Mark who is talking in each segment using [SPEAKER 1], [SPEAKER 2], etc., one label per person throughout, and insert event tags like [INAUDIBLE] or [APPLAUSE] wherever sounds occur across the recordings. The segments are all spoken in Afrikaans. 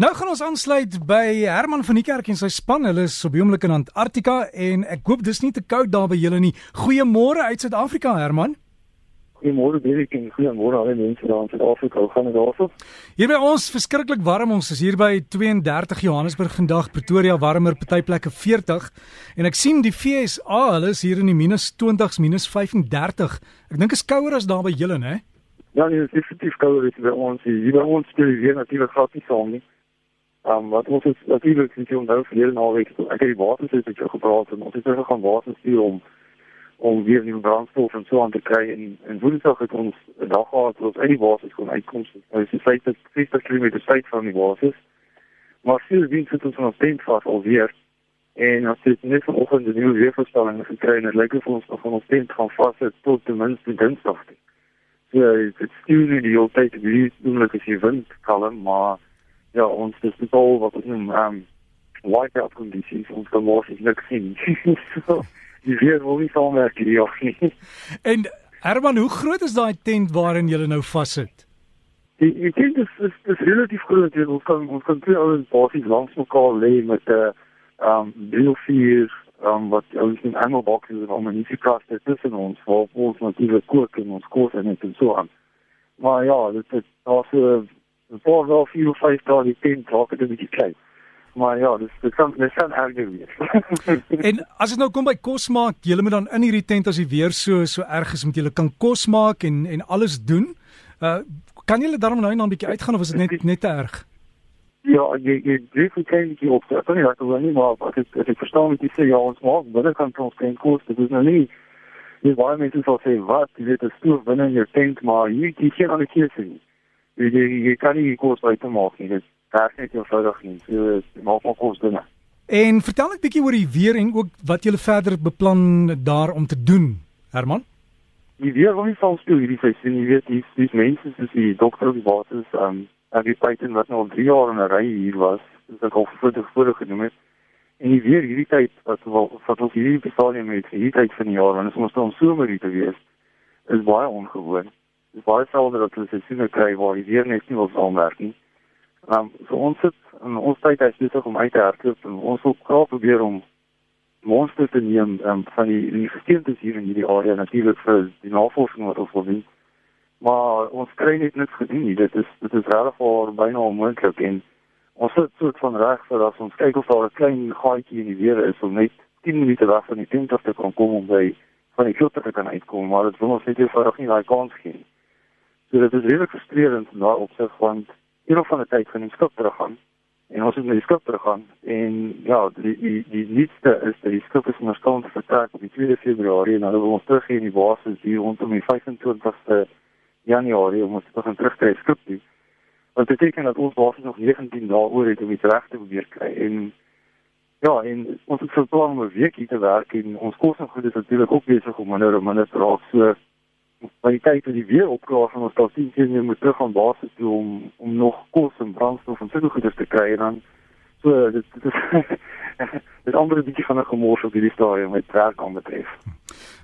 [SPEAKER 1] Nou gaan ons aansluit by Herman van die Kerk en sy span. Hulle is op die oomblik in Antarktika en ek hoop dis nie te koud daar by julle nie. Goeiemôre uit Suid-Afrika, Herman.
[SPEAKER 2] Goeiemôre Derek en goeiemôre al die mense daar in Suid-Afrika. Hoe gaan dit daarso?
[SPEAKER 1] Hier by ons verskriklik warm. Ons is hier by 32 Johannesburg vandag, Pretoria warmer, party plekke 40. En ek sien die FSA, hulle is hier in die minus 20s, minus 35. Ek dink is kouer as daar by julle, né?
[SPEAKER 2] Ja, nee, dit is definitief kouer as by ons. Hier by ons speel weer natuurlik glad nie saam nie. Um, wat ons is natuurlijk niet om nou verleden naweek, ik heb die water met jou gepraat en ons is terug gaan water sturen om, om weer nieuwe brandstof en zo aan te krijgen. En, en woensdag het ons een dag gehad dat ons uit die basis gewoon uitkomst. Het is 50, 50 kilometer tijd van die basis. Maar veel dienst zit ons van ons tent vast alweer. En als je net vanochtend de nieuwe weervoorstellingen gekregen, het lijkt voor ons nog van ons tent gaan vastzetten tot tenminste dinsdag. So, het stuurt nu die hele tijd, die doen is je wind kalm, maar ja, ons is totaal wat ons noem um whiteout kondisies ons kan mos niks sien. [LAUGHS] so, die weer wil nie saamwerk hierdie jaar nie.
[SPEAKER 1] En Herman, hoe groot is daai tent waarin jy nou vassit?
[SPEAKER 2] Die die tent is is, is relatief groot. Ons kan ons kan twee ouens basies langs mekaar lê met 'n uh, um drie vier um wat ons in animal boxes en ammunisieplaste tussen ons waar ons natuurlik kook en ons kos en net en so aan. Maar ja, dit is also voor wel vier of vijf dagen die tent raak het 'n bietjie klein. Maar ja, dis dit kan dis kan erger wees. [LAUGHS]
[SPEAKER 1] en as dit nou kom by kos maak, julle moet dan in hierdie tent as die weer so so erg is met julle kan kos maak en en alles doen. Uh kan julle daarom nou net 'n bietjie uitgaan of is dit net net te erg?
[SPEAKER 2] Ja, jy jy drie bietjie op. Ek kan nie hoor nie, maar ek ek verstaan wat jy sê, ja, ons maak binne kan ons geen kos, dit is nou nie Die baie mense sal sê wat, jy weet, 'n stoel binne in jou tent, maar hier jy sien al die keuse nie jy jy, jy kan nie kos buite maak nie. Dit werk net eenvoudig nie. So maak maar kos dinge.
[SPEAKER 1] En vertel ek bietjie oor die weer en ook wat jy verder beplan daar om te doen, Herman?
[SPEAKER 2] Die weer wil nie van speel hierdie seisoen. Jy weet, dis dis mense soos die dokter op die basis, ehm, um, en die python wat nou al 3 jaar in 'n ry hier was, dis ek al vroeër vroeër genoem het. En die weer hierdie tyd wat wel wat ons hierdie stadium het, hierdie tyd van die jaar, want ons moet dan somer hier te wees, is baie ongewoon is baie selde dat hulle seisoene kry waar die weer net nie wil saamwerk nie. Ehm um, so ons sit in ons tyd is besig om uit te hardloop en ons wil graag probeer om monster te neem um, van die die gesteentes hier in hierdie area natuurlik vir die navorsing wat ons wil doen. Maar ons kry net niks gedoen nie. Dit is dit is regtig voor byna onmoontlik en ons sit soort van reg vir as ons kyk of daar 'n klein gaatjie in die weer is om net 10 minute weg van die tent af te kan kom om by van die filter te kan uitkom, maar dit wil ons net eenvoudig nie daai kans gee nie. So dit is regtig frustrerend na opsig want eendag van die tyd van die skip terug gaan en ons het net die skip terug gaan en ja die die die nuutste is dat die skip is nou staan vertrek op die 2 Februarie en hulle wil ons terug in die basis hier rondom die 25ste Januarie om ons te begin terugkry skip toe. Dit beteken dat ons basis nog 19 dae oor het om dit reg te probeer kry. En ja en ons het verplan om 'n week hier te werk en ons kos en goed is natuurlik ook besig om minder en minder te raak. So by die tyd dat die weer opklaar van ons dalk sien jy moet terug aan basis toe om om nog kos en brandstof en sulke goeders te kry en dan so dit dit is [LAUGHS] dit ander bietjie van 'n gemors op hierdie stadium met werk aan betref.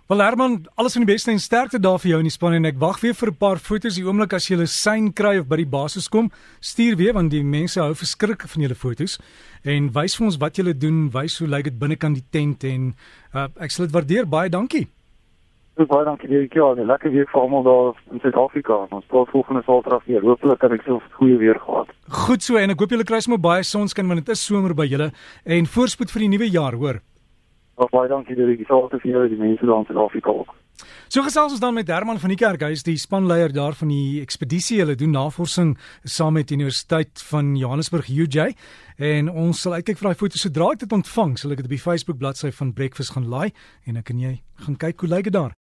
[SPEAKER 1] Wel Herman, alles van die beste en sterkte daar vir jou in die span en ek wag weer vir 'n paar foto's die oomblik as jy hulle sein kry of by die basis kom, stuur weer want die mense hou verskrik van julle foto's en wys vir ons wat julle doen, wys hoe lyk dit binnekant die tent en uh, ek sal dit waardeer baie dankie.
[SPEAKER 2] Baie dankie vir die keer. Lekker weer vir almal daar in Suid-Afrika. Ons praat volgende Saterdag weer. Hoopelik kan ek so 'n goeie weer gehad.
[SPEAKER 1] Goed so en ek hoop julle kry sommer baie sonskyn want dit is somer by julle en voorspoed vir die nuwe jaar, hoor.
[SPEAKER 2] Baie baie dankie vir die gesalte vir julle die mense daar in Suid-Afrika ook.
[SPEAKER 1] So gesels ons dan met Herman van die Kerk. Hy is die spanleier daar van die ekspedisie. Hulle doen navorsing saam met die Universiteit van Johannesburg UJ en ons sal uitkyk vir daai foto's sodra ek dit ontvang. Sal ek dit op die Facebook bladsy van Breakfast gaan laai en dan kan jy gaan kyk hoe lyk dit daar.